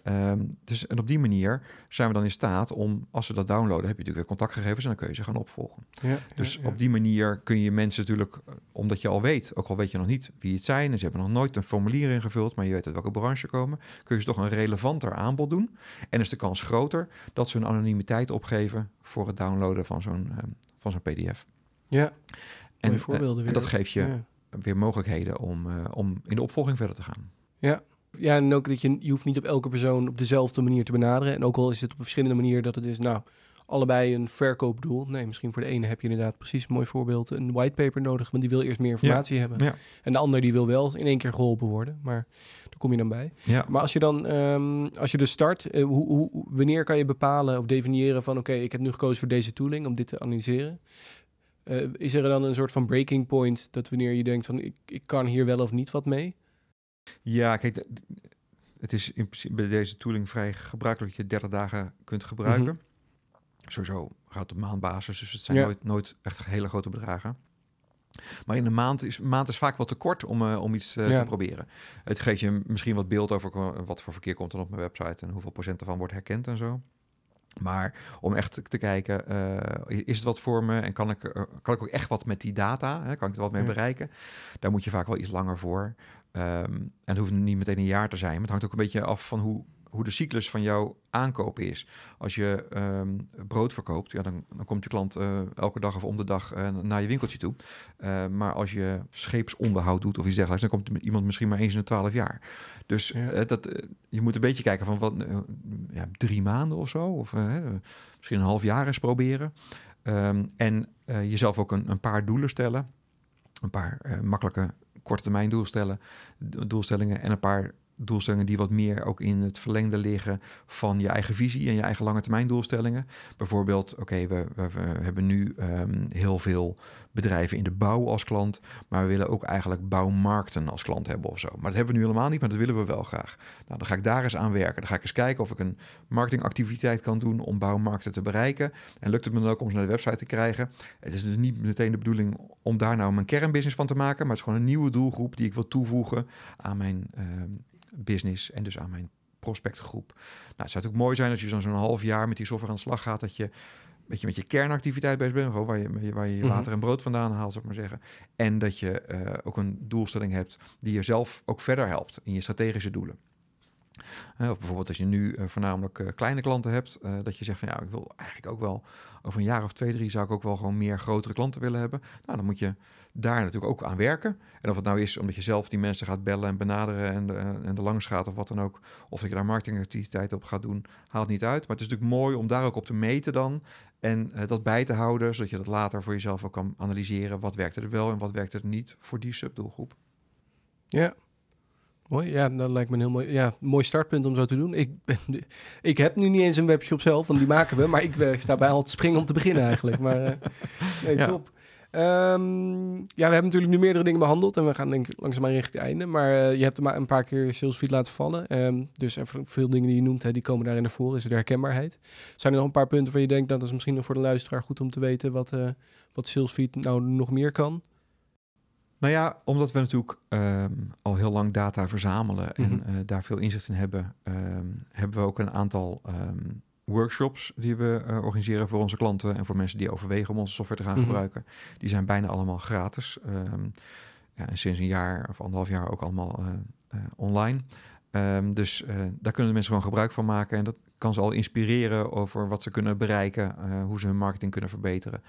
Ehm, dus en op die manier zijn we dan in staat om, als ze dat downloaden... heb je natuurlijk weer contactgegevens en dan kun je ze gaan opvolgen. Ja, Dus ja, op die manier kun je mensen natuurlijk, eh, omdat je al weet, ook al weet je nog niet wie het zijn en ze hebben nog nooit een formulier ingevuld, maar je weet uit welke branche komen, kun je ze toch een relevanter aanbod doen. En is de kans groter dat ze hun anonimiteit opgeven voor het downloaden van zo'n eh, van zo'n PDF. Ja, En, mooie voorbeelden eh, weer. en dat geeft je Ja. weer mogelijkheden om, eh, om in de opvolging verder te gaan. Ja, en ook dat je, je hoeft niet op elke persoon op dezelfde manier te benaderen. En ook al is het op een verschillende manier dat het is, nou, allebei een verkoopdoel. Nee, misschien voor de ene heb je inderdaad precies een mooi voorbeeld een whitepaper nodig, want die wil eerst meer informatie hebben. Ja. En de ander die wil wel in één keer geholpen worden, maar daar kom je dan bij. Ja. Maar als je dan, ehm, als je dus start, eh, hoe, hoe, wanneer kan je bepalen of definiëren van oké, ik heb nu gekozen voor deze tooling om dit te analyseren? Eh, is er dan een soort van breaking point dat wanneer je denkt van ik, ik kan hier wel of niet wat mee? Ja, kijk, het is in principe bij deze tooling vrij gebruikelijk dat je 30 dagen kunt gebruiken. Sowieso gaat op maandbasis, dus het zijn Ja. nooit, nooit echt hele grote bedragen. Maar in een maand is, maand is vaak wat te kort om, eh, om iets eh, Ja. te proberen. Het geeft je misschien wat beeld over wat voor verkeer komt er op mijn website en hoeveel procent ervan wordt herkend en zo. Maar om echt te, kijken, eh, is het wat voor me en kan ik, kan ik ook echt wat met die data? Hè? Kan ik er wat mee Ja. bereiken? Daar moet je vaak wel iets langer voor. Ehm, en het hoeft niet meteen een jaar te zijn. Maar het hangt ook een beetje af van hoe, hoe de cyclus van jouw aankoop is. Als je ehm, brood verkoopt, ja, dan, dan komt je klant eh, elke dag of om de dag eh, naar je winkeltje toe. Eh, maar als je scheepsonderhoud doet of iets dergelijks, dan komt iemand misschien maar eens in de twaalf jaar. Dus Ja. dat, je moet een beetje kijken van wat, ja, drie maanden of zo, of misschien een half jaar eens proberen. Ehm, en jezelf ook een, een paar doelen stellen. Een paar makkelijke korte termijn doelstellen, do- doelstellingen en een paar doelstellingen die wat meer ook in het verlengde liggen van je eigen visie en je eigen lange termijn doelstellingen. Bijvoorbeeld, oké, we, we, hebben nu ehm, heel veel bedrijven in de bouw als klant, maar we willen ook eigenlijk bouwmarkten als klant hebben of zo. Maar dat hebben we nu helemaal niet, maar dat willen we wel graag. Nou, dan ga ik daar eens aan werken. Dan ga ik eens kijken of ik een marketingactiviteit kan doen om bouwmarkten te bereiken. En lukt het me dan ook om ze naar de website te krijgen. Het is dus niet meteen de bedoeling om daar nou mijn kernbusiness van te maken, maar het is gewoon een nieuwe doelgroep die ik wil toevoegen aan mijn ehm, business en dus aan mijn prospectgroep. Nou, het zou natuurlijk mooi zijn als je dan zo'n half jaar met die software aan de slag gaat, dat je een beetje met je kernactiviteit bezig bent, gewoon waar je, waar je je Mhm. water en brood vandaan haalt, zou ik maar zeggen. En dat je eh, ook een doelstelling hebt die jezelf ook verder helpt in je strategische doelen. Eh, of bijvoorbeeld als je nu eh, voornamelijk kleine klanten hebt, dat je zegt van ja, ik wil eigenlijk ook wel over een jaar of twee, drie zou ik ook wel gewoon meer grotere klanten willen hebben. Nou, dan moet je daar natuurlijk ook aan werken. En of het nou is omdat je zelf die mensen gaat bellen en benaderen en, de, en er langs gaat of wat dan ook, of dat je daar marketingactiviteiten op gaat doen, haalt niet uit. Maar het is natuurlijk mooi om daar ook op te meten dan en eh, dat bij te houden, zodat je dat later voor jezelf ook kan analyseren. Wat werkte er wel en wat werkte er niet voor die subdoelgroep. Ja. Mooi, ja, dat lijkt me een heel mooi, ja, mooi startpunt om zo te doen. Ik, ben, ik heb nu niet eens een webshop zelf, want die maken we, maar ik eh, sta bij al te springen om te beginnen eigenlijk. Maar eh, nee, Ja. Ehm, ja, we hebben natuurlijk nu meerdere dingen behandeld en we gaan denk ik langzaamaan richting het einde. Maar eh, je hebt er maar een paar keer salesfeed laten vallen. Ehm, dus veel dingen die je noemt, hè, die komen daarin naar voren. Is er de herkenbaarheid. Zijn er nog een paar punten waar je denkt, nou, dat is misschien nog voor de luisteraar goed om te weten wat, eh wat salesfeed nou nog meer kan? Nou ja, omdat we natuurlijk ehm, al heel lang data verzamelen en Mhm. eh, daar veel inzicht in hebben, hebben we ook een aantal workshops die we eh, organiseren voor onze klanten en voor mensen die overwegen om onze software te gaan Mhm. gebruiken. Die zijn bijna allemaal gratis. Ehm, ja, en sinds een jaar of anderhalf jaar ook allemaal eh, eh, online. Ehm, dus daar kunnen de mensen gewoon gebruik van maken. En dat kan ze al inspireren over wat ze kunnen bereiken, hoe ze hun marketing kunnen verbeteren.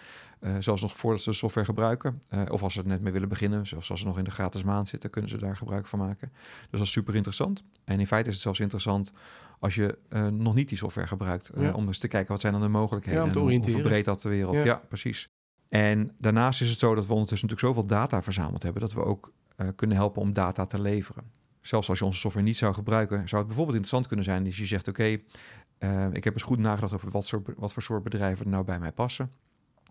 Zelfs nog voordat ze de software gebruiken. Of als ze er net mee willen beginnen, zoals als ze nog in de gratis maand zitten, kunnen ze daar gebruik van maken. Dus dat is super interessant. En in feite is het zelfs interessant als je eh, nog niet die software gebruikt. eh, Ja. om eens te kijken wat zijn dan de mogelijkheden. Ja, om te en hoe- hoe verbreedt dat de wereld. Ja. Ja. precies. En daarnaast is het zo dat we ondertussen natuurlijk zoveel data verzameld hebben, dat we ook eh, kunnen helpen om data te leveren. Zelfs als je onze software niet zou gebruiken, zou het bijvoorbeeld interessant kunnen zijn als je zegt: Oké, ik heb eens goed nagedacht over wat, soort, wat voor soort bedrijven er nou bij mij passen.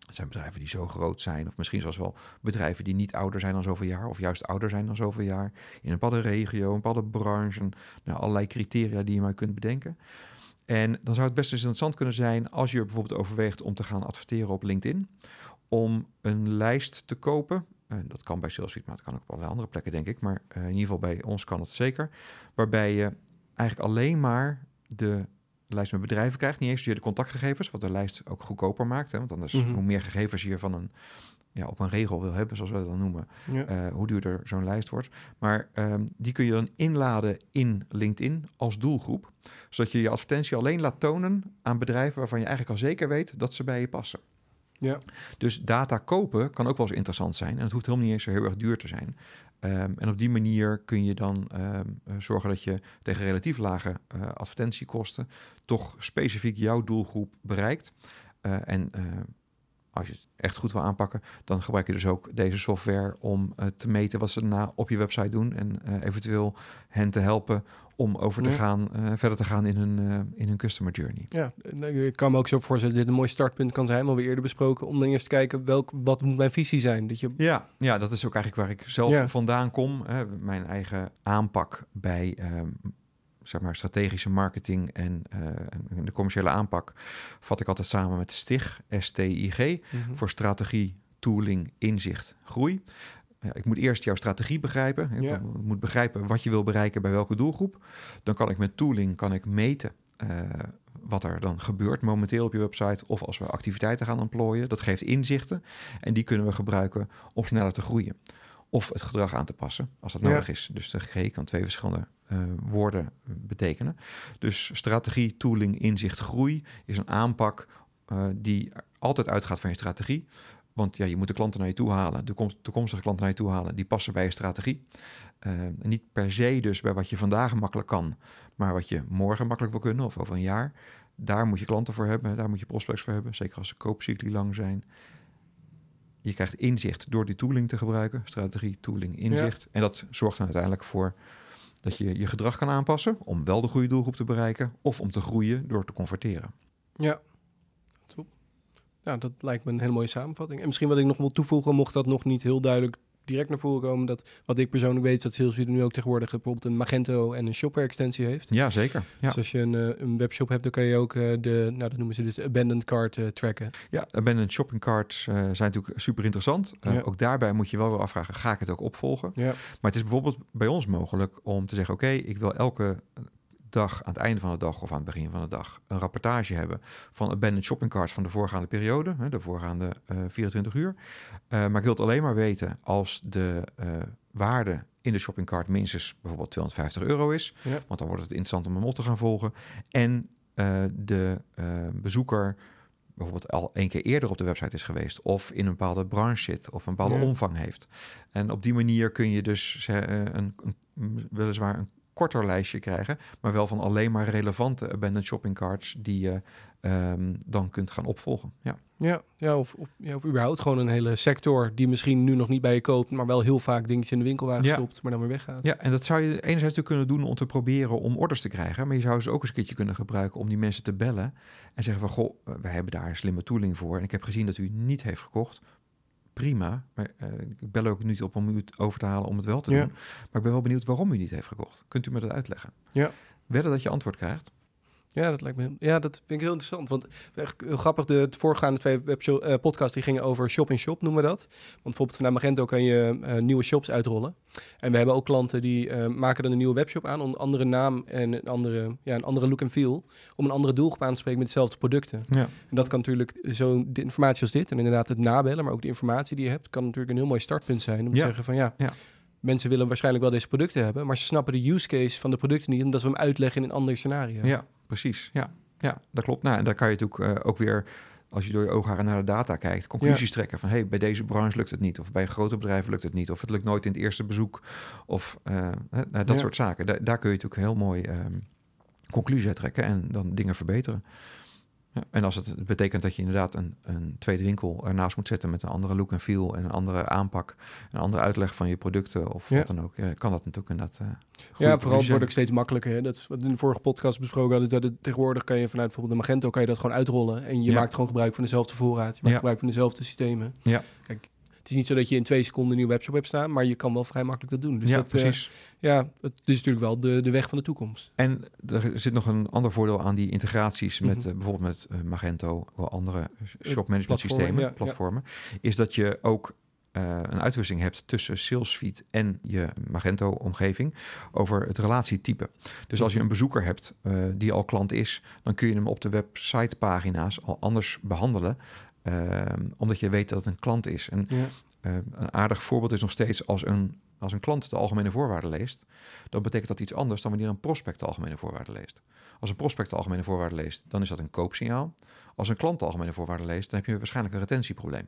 Het zijn bedrijven die zo groot zijn, of misschien zelfs wel bedrijven die niet ouder zijn dan zoveel jaar, of juist ouder zijn dan zoveel jaar, in een bepaalde regio, een bepaalde branche, nou, allerlei criteria die je maar kunt bedenken. En dan zou het best interessant kunnen zijn als je bijvoorbeeld overweegt om te gaan adverteren op LinkedIn, om een lijst te kopen. En dat kan bij SalesFeed, maar dat kan ook op allerlei andere plekken, denk ik. Maar eh, in ieder geval bij ons kan het zeker. Waarbij je eigenlijk alleen maar de lijst met bedrijven krijgt. Niet eens zozeer de contactgegevens, wat de lijst ook goedkoper maakt. Hè? Want anders, Mhm. hoe meer gegevens je van een, ja, op een regel wil hebben, zoals we dat dan noemen, Ja. eh, hoe duurder zo'n lijst wordt. Maar ehm, die kun je dan inladen in LinkedIn als doelgroep. Zodat je je advertentie alleen laat tonen aan bedrijven waarvan je eigenlijk al zeker weet dat ze bij je passen. ja. Dus data kopen kan ook wel eens interessant zijn. En het hoeft helemaal niet eens zo heel erg duur te zijn. Ehm, en op die manier kun je dan ehm, eh, zorgen dat je tegen relatief lage eh, advertentiekosten toch specifiek jouw doelgroep bereikt. Uh, en als je het echt goed wil aanpakken, dan gebruik je dus ook deze software om te meten wat ze daarna op je website doen en eventueel hen te helpen om over te Ja. gaan, verder te gaan in hun, in hun customer journey. Ja, ik kan me ook zo voorstellen dat dit een mooi startpunt kan zijn, maar we eerder besproken, om dan eerst te kijken welk, wat moet mijn visie zijn. Dat je, Ja, ja, dat is ook eigenlijk waar ik zelf Ja. vandaan kom. Hè, mijn eigen aanpak bij ehm, zeg maar strategische marketing en, eh, en de commerciële aanpak vat ik altijd samen met STIG, S-T-I-G, Mhm. voor strategie, tooling, inzicht, groei. Ja, ik moet eerst jouw strategie begrijpen. Ik Ja. moet begrijpen wat je wil bereiken bij welke doelgroep. Dan kan ik met tooling kan ik meten eh, wat er dan gebeurt momenteel op je website. Of als we activiteiten gaan ontplooien. Dat geeft inzichten. En die kunnen we gebruiken om sneller te groeien. Of het gedrag aan te passen als dat Ja. nodig is. Dus de G kan twee verschillende eh, woorden betekenen. Dus strategie, tooling, inzicht, groei is een aanpak eh, die altijd uitgaat van je strategie. Want ja, je moet de klanten naar je toe halen, de kom- toekomstige klanten naar je toe halen, die passen bij je strategie. Eh, niet per se dus bij wat je vandaag makkelijk kan, maar wat je morgen makkelijk wil kunnen of over een jaar. Daar moet je klanten voor hebben, daar moet je prospects voor hebben, zeker als de koopcycli lang zijn. Je krijgt inzicht door die tooling te gebruiken, strategie, tooling, inzicht. En dat zorgt er uiteindelijk voor dat je je gedrag kan aanpassen om wel de goede doelgroep te bereiken of om te groeien door te converteren. Ja. Nou, dat lijkt me een hele mooie samenvatting. En misschien wat ik nog wil toevoegen, mocht dat nog niet heel duidelijk direct naar voren komen, dat wat ik persoonlijk weet, is dat Salesforce nu ook tegenwoordig bijvoorbeeld een Magento en een shopware-extensie heeft. Ja, zeker. Ja. Dus als je een, eh, een webshop hebt, dan kan je ook eh, de, nou dat noemen ze dus de abandoned cart eh, tracken. Ja, abandoned shopping carts zijn natuurlijk super interessant. Ja. Ook daarbij moet je wel weer afvragen, ga ik het ook opvolgen? Ja, Maar het is bijvoorbeeld bij ons mogelijk om te zeggen, oké, ik wil elke dag aan het einde van de dag of aan het begin van de dag een rapportage hebben van abandoned shopping carts van de voorgaande periode, de voorgaande eh 24 uur. Eh, maar ik wil het alleen maar weten als de eh, waarde in de shopping cart minstens bijvoorbeeld 250 euro is, Ja. want dan wordt het interessant om een mot te gaan volgen. En eh, de eh, bezoeker bijvoorbeeld al één keer eerder op de website is geweest of in een bepaalde branche zit of een bepaalde Ja. omvang heeft. En op die manier kun je dus eh, een, een, weliswaar een korter lijstje krijgen, maar wel van alleen maar relevante abandoned shopping carts die je ehm, dan kunt gaan opvolgen. Ja. ja, ja, of, of, ja, of überhaupt gewoon een hele sector die misschien nu nog niet bij je koopt, maar wel heel vaak dingetjes in de winkelwagen Ja. stopt, maar dan weer weggaat. ja, en dat zou je enerzijds natuurlijk kunnen doen om te proberen om orders te krijgen, maar je zou ze ook eens een keertje kunnen gebruiken om die mensen te bellen en zeggen van, goh, we hebben daar een slimme tooling voor en ik heb gezien dat u niet heeft gekocht. Prima, maar eh, ik bel ook niet op om u het over te halen om het wel te Ja. doen. Maar ik ben wel benieuwd waarom u niet heeft gekocht. Kunt u me dat uitleggen? Ja. Wedden dat je antwoord krijgt? Ja, dat lijkt me. Ja, dat vind ik heel interessant. Want echt heel grappig, de het voorgaande twee eh, podcasts die gingen over shop in shop, noemen we dat. Want bijvoorbeeld vanuit Magento kan je eh, nieuwe shops uitrollen. En we hebben ook klanten die eh, maken dan een nieuwe webshop aan, onder andere naam en een andere, ja, een andere look en feel, om een andere doelgroep aan te spreken met dezelfde producten. Ja. En dat kan natuurlijk zo de informatie als dit en inderdaad het nabellen, maar ook de informatie die je hebt, kan natuurlijk een heel mooi startpunt zijn om te zeggen van ja. Ja. Mensen willen waarschijnlijk wel deze producten hebben, maar ze snappen de use case van de producten niet, omdat we hem uitleggen in een ander scenario. Ja, precies. Ja, ja dat klopt. Nou, en daar kan je natuurlijk eh, ook weer, als je door je oogharen naar de data kijkt, conclusies trekken van hey, bij deze branche lukt het niet, of bij grote bedrijven lukt het niet, of het lukt nooit in het eerste bezoek, of eh, nou, dat Ja. soort zaken. Da- daar kun je natuurlijk heel mooi ehm conclusie uit trekken en dan dingen verbeteren. En als het betekent dat je inderdaad een, een tweede winkel ernaast moet zetten met een andere look en feel en een andere aanpak, een andere uitleg van je producten of Ja. wat dan ook, kan dat natuurlijk inderdaad. goede Ja, vooral het wordt ook steeds makkelijker. Hè? Dat is wat we in de vorige podcast besproken hadden. Dat het, tegenwoordig kan je vanuit bijvoorbeeld de Magento kan je dat gewoon uitrollen. En je Ja. maakt gewoon gebruik van dezelfde voorraad. Je maakt Ja. gebruik van dezelfde systemen. Ja. Kijk, het is niet zo dat je in twee seconden een nieuwe webshop hebt staan. Maar je kan wel vrij makkelijk dat doen. Dus ja, dat, eh, precies. ja, het is natuurlijk wel de, de weg van de toekomst. En er zit nog een ander voordeel aan die integraties met Mhm. eh, bijvoorbeeld met eh, Magento of andere shop management platformen, systemen, ja, ja. platformen, is dat je ook een uitwisseling hebt tussen Salesforce en je Magento-omgeving over het relatietype. Dus als je een bezoeker hebt die al klant is, dan kun je hem op de websitepagina's al anders behandelen, eh, omdat je weet dat het een klant is. En Ja. eh, een aardig voorbeeld is nog steeds als een, als een klant de algemene voorwaarden leest, dan betekent dat iets anders dan wanneer een prospect de algemene voorwaarden leest. Als een prospect de algemene voorwaarden leest, dan is dat een koopsignaal. Als een klant de algemene voorwaarden leest, dan heb je waarschijnlijk een retentieprobleem.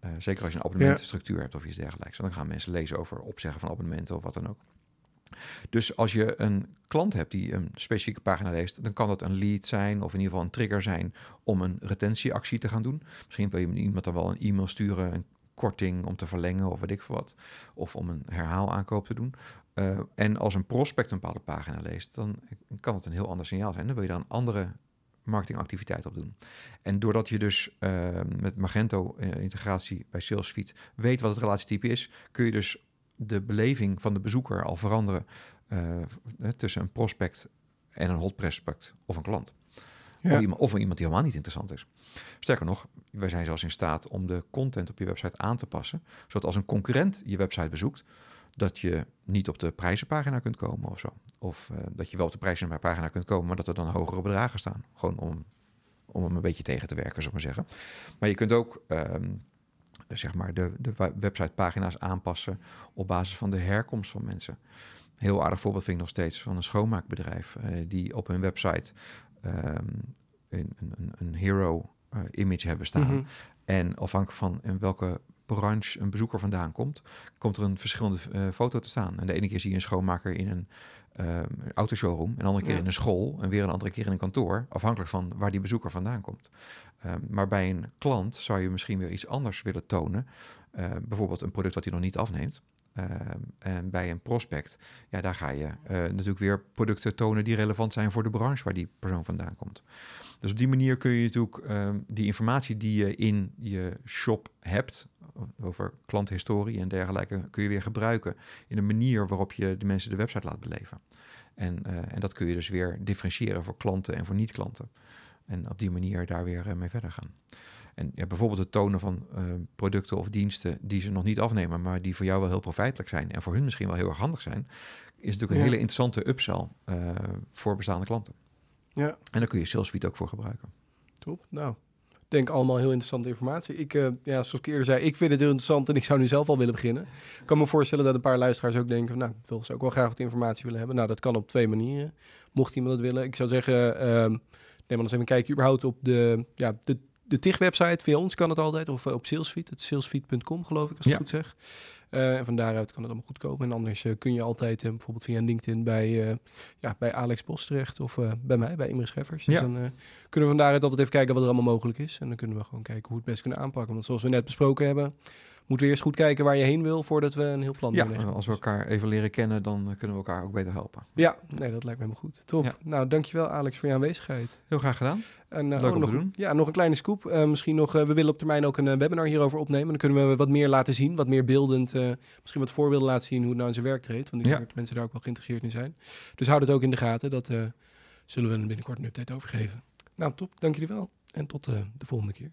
Eh, zeker als je een abonnementenstructuur hebt of iets dergelijks. En dan gaan mensen lezen over opzeggen van abonnementen of wat dan ook. Dus als je een klant hebt die een specifieke pagina leest, dan kan dat een lead zijn of in ieder geval een trigger zijn om een retentieactie te gaan doen. Misschien wil je iemand dan wel een e-mail sturen, een korting om te verlengen of weet ik veel wat. Of om een herhaalaankoop te doen. Uh, en als een prospect een bepaalde pagina leest, dan kan het een heel ander signaal zijn. Dan wil je daar een andere marketingactiviteit op doen. En doordat je dus uh, met Magento-integratie uh, bij SalesFeed weet wat het relatietype is, kun je dus de beleving van de bezoeker al veranderen uh, tussen een prospect en een hot prospect of een klant. Ja. Of, iemand, of iemand die helemaal niet interessant is. Sterker nog, wij zijn zelfs in staat om de content op je website aan te passen, zodat als een concurrent je website bezoekt, dat je niet op de prijzenpagina kunt komen of zo. Of uh, dat je wel op de prijzenpagina kunt komen, maar dat er dan hogere bedragen staan. Gewoon om, om hem een beetje tegen te werken, zou ik maar zeggen. Maar je kunt ook um, zeg maar de, de websitepagina's aanpassen op basis van de herkomst van mensen. Heel aardig voorbeeld vind ik nog steeds van een schoonmaakbedrijf uh, die op hun website um, een, een, een hero uh, image hebben staan. Mm -hmm. En afhankelijk van in welke branche een bezoeker vandaan komt, komt er een verschillende uh, foto te staan. En de ene keer zie je een schoonmaker in een uh, autoshowroom, een andere keer ja. in een school en weer een andere keer in een kantoor, afhankelijk van waar die bezoeker vandaan komt. Uh, maar bij een klant zou je misschien weer iets anders willen tonen. Uh, bijvoorbeeld een product wat hij nog niet afneemt. Uh, en bij een prospect, ja, daar ga je uh, natuurlijk weer producten tonen die relevant zijn voor de branche waar die persoon vandaan komt. Dus op die manier kun je natuurlijk uh, die informatie die je in je shop hebt, over klanthistorie en dergelijke, kun je weer gebruiken in een manier waarop je de mensen de website laat beleven. En, uh, en dat kun je dus weer differentiëren voor klanten en voor niet-klanten. En op die manier daar weer uh, mee verder gaan. En ja, bijvoorbeeld het tonen van uh, producten of diensten die ze nog niet afnemen, maar die voor jou wel heel profijtelijk zijn en voor hun misschien wel heel erg handig zijn, is natuurlijk een ja. hele interessante upsell voor bestaande klanten. Ja. En daar kun je SalesSuite ook voor gebruiken. Top. Nou, denk allemaal heel interessante informatie. Ik, uh, ja, zoals ik eerder zei, ik vind het heel interessant en ik zou nu zelf al willen beginnen. Ik kan me voorstellen dat een paar luisteraars ook denken, nou, ik wil ze ook wel graag wat informatie willen hebben. Nou, dat kan op twee manieren, mocht iemand dat willen. Ik zou zeggen, uh, neem maar eens even een kijkje überhaupt op de, ja, de, de TIG-website. Via ons kan het altijd, of op SalesFeed, het salesfeed.com geloof ik, als ik Ja. het goed zeg. Uh, en van daaruit kan het allemaal goed komen. En anders uh, kun je altijd uh, bijvoorbeeld via LinkedIn bij, ja, bij Alex Bos terecht of bij mij, bij Imre Scheffers. Dus Ja. dan kunnen we van daaruit altijd even kijken wat er allemaal mogelijk is. En dan kunnen we gewoon kijken hoe we het best kunnen aanpakken. Want zoals we net besproken hebben, moeten we eerst goed kijken waar je heen wil voordat we een heel plan Ja, als we elkaar even leren kennen, dan kunnen we elkaar ook beter helpen. Ja, nee, dat lijkt me helemaal goed. Top. Ja. Nou, dankjewel Alex voor je aanwezigheid. Heel graag gedaan. En, eh, Leuk oh, om te nog, doen. Ja, nog een kleine scoop. Eh, misschien nog, eh, we willen op termijn ook een webinar hierover opnemen. Dan kunnen we wat meer laten zien, wat meer beeldend. misschien wat voorbeelden laten zien hoe het nou in zijn werk treedt. Want ik Ja. denk dat mensen daar ook wel geïnteresseerd in zijn. Dus houd het ook in de gaten. Dat zullen we binnenkort een update over geven. Nou, top. Dank jullie wel. En tot de volgende keer.